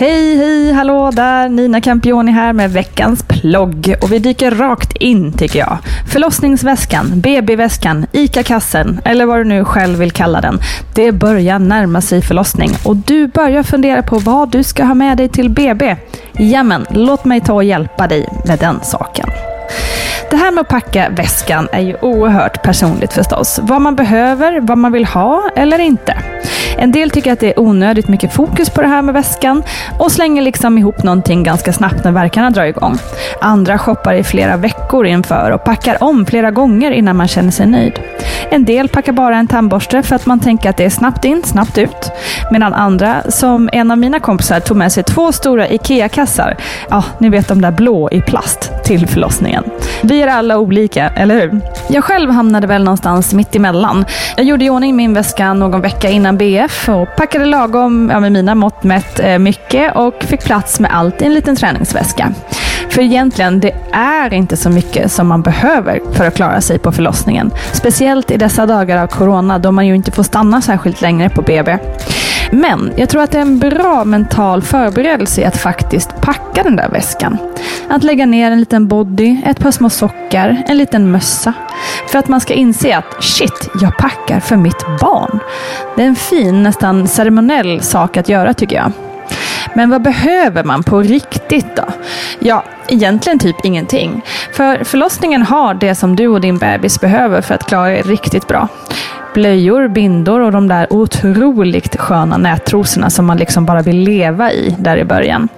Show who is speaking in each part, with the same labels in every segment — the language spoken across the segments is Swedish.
Speaker 1: Hej, hej, hallå där! Nina Campioni här med veckans plogg. Och vi dyker rakt in tycker jag. Förlossningsväskan, BB-väskan, ICA-kassen eller vad du nu själv vill kalla den. Det börjar närma sig förlossning och du börjar fundera på vad du ska ha med dig till BB. Jamen, låt mig ta och hjälpa dig med den saken. Det här med att packa väskan är ju oerhört personligt förstås. Vad man behöver, vad man vill ha eller inte. En del tycker att det är onödigt mycket fokus på det här med väskan och slänger liksom ihop någonting ganska snabbt när verkarna drar igång. Andra shoppar i flera veckor inför och packar om flera gånger innan man känner sig nöjd. En del packar bara en tandborste för att man tänker att det är snabbt in, snabbt ut. Medan andra, som en av mina kompisar, tog med sig två stora IKEA-kassar. Ja, ni vet de där blå i plast till förlossningen. Vi är alla olika, eller hur? Jag själv hamnade väl någonstans mitt emellan. Jag gjorde i ordning min väska någon vecka innan BF och packade lagom, ja, med mina mått mätt, eh, mycket och fick plats med allt i en liten träningsväska. För egentligen, det är inte så mycket som man behöver för att klara sig på förlossningen. Speciellt i dessa dagar av corona då man ju inte får stanna särskilt länge på BB. Men jag tror att det är en bra mental förberedelse i att faktiskt packa den där väskan. Att lägga ner en liten body, ett par små sockar, en liten mössa. För att man ska inse att shit, jag packar för mitt barn. Det är en fin, nästan ceremoniell sak att göra tycker jag. Men vad behöver man på riktigt då? Ja, egentligen typ ingenting. För förlossningen har det som du och din bebis behöver för att klara er riktigt bra. Blöjor, bindor och de där otroligt sköna nättrosorna som man liksom bara vill leva i där i början.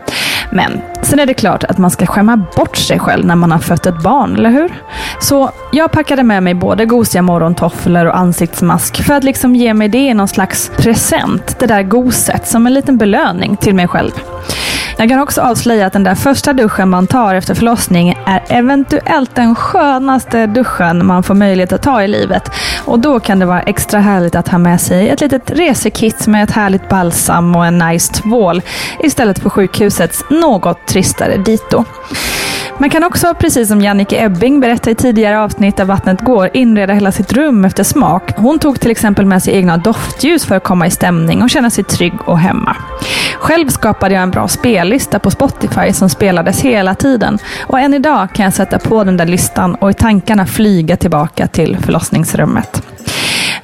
Speaker 1: Men sen är det klart att man ska skämma bort sig själv när man har fött ett barn, eller hur? Så jag packade med mig både gosiga morgontofflor och ansiktsmask för att liksom ge mig det i någon slags present, det där goset, som en liten belöning till mig själv. Jag kan också avslöja att den där första duschen man tar efter förlossning är eventuellt den skönaste duschen man får möjlighet att ta i livet. Och då kan det vara extra härligt att ha med sig ett litet resekit med ett härligt balsam och en nice tvål istället för sjukhusets något tristare dito. Man kan också, precis som Jannike Ebbing berättade i tidigare avsnitt av Vattnet går, inreda hela sitt rum efter smak. Hon tog till exempel med sig egna doftljus för att komma i stämning och känna sig trygg och hemma. Själv skapade jag en bra spellista på Spotify som spelades hela tiden och än idag kan jag sätta på den där listan och i tankarna flyga tillbaka till förlossningsrummet.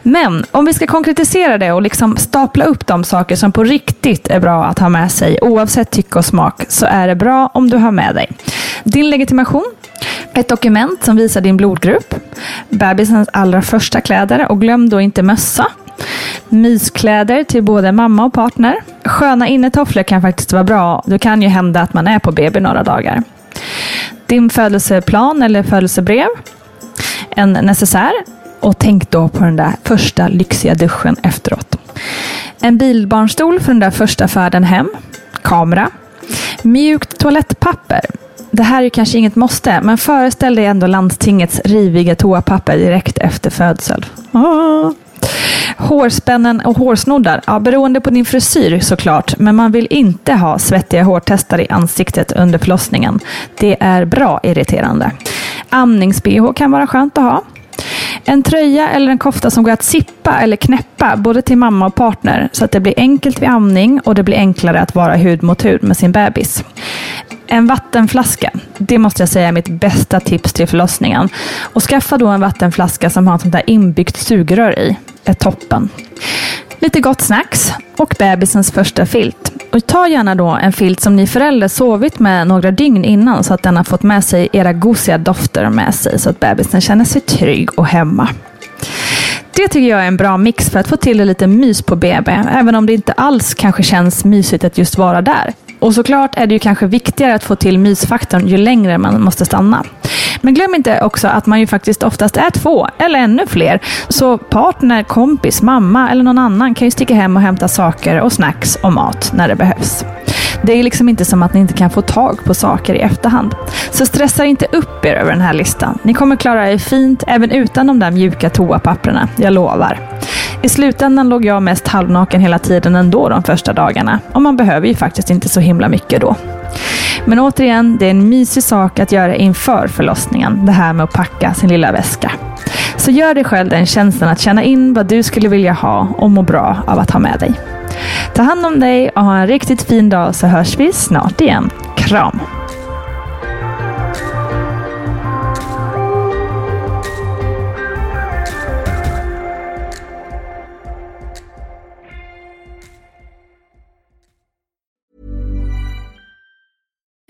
Speaker 1: Men om vi ska konkretisera det och liksom stapla upp de saker som på riktigt är bra att ha med sig oavsett tycke och smak så är det bra om du har med dig din legitimation, ett dokument som visar din blodgrupp, bebisens allra första kläder och glöm då inte mössa, myskläder till både mamma och partner. Sköna innetofflor kan faktiskt vara bra. Det kan ju hända att man är på BB några dagar. Din födelseplan eller födelsebrev, en necessär och tänk då på den där första lyxiga duschen efteråt. En bilbarnstol för den där första färden hem. Kamera. Mjukt toalettpapper. Det här är kanske inget måste, men föreställ dig ändå landstingets riviga toapapper direkt efter födsel. Ah. Hårspännen och hårsnoddar, ja, beroende på din frisyr såklart, men man vill inte ha svettiga hårtestar i ansiktet under förlossningen. Det är bra irriterande. Amnings-bh kan vara skönt att ha. En tröja eller en kofta som går att sippa eller knäppa både till mamma och partner så att det blir enkelt vid amning och det blir enklare att vara hud mot hud med sin bebis. En vattenflaska, det måste jag säga är mitt bästa tips till förlossningen. Och skaffa då en vattenflaska som har ett sånt där inbyggt sugrör i. är toppen. Lite gott snacks och bebisens första filt. Och ta gärna då en filt som ni föräldrar sovit med några dygn innan så att den har fått med sig era gosiga dofter med sig så att bebisen känner sig trygg och hemma. Det tycker jag är en bra mix för att få till lite mys på BB, även om det inte alls kanske känns mysigt att just vara där. Och såklart är det ju kanske viktigare att få till mysfaktorn ju längre man måste stanna. Men glöm inte också att man ju faktiskt oftast är två eller ännu fler. Så partner, kompis, mamma eller någon annan kan ju sticka hem och hämta saker och snacks och mat när det behövs. Det är liksom inte som att ni inte kan få tag på saker i efterhand. Så stressa inte upp er över den här listan. Ni kommer klara er fint även utan de där mjuka toapapperna, jag lovar. I slutändan låg jag mest halvnaken hela tiden ändå de första dagarna och man behöver ju faktiskt inte så himla mycket då. Men återigen, det är en mysig sak att göra inför förlossningen, det här med att packa sin lilla väska. Så gör dig själv den tjänsten att känna in vad du skulle vilja ha och må bra av att ha med dig. Ta hand om dig och ha en riktigt fin dag så hörs vi snart igen. Kram!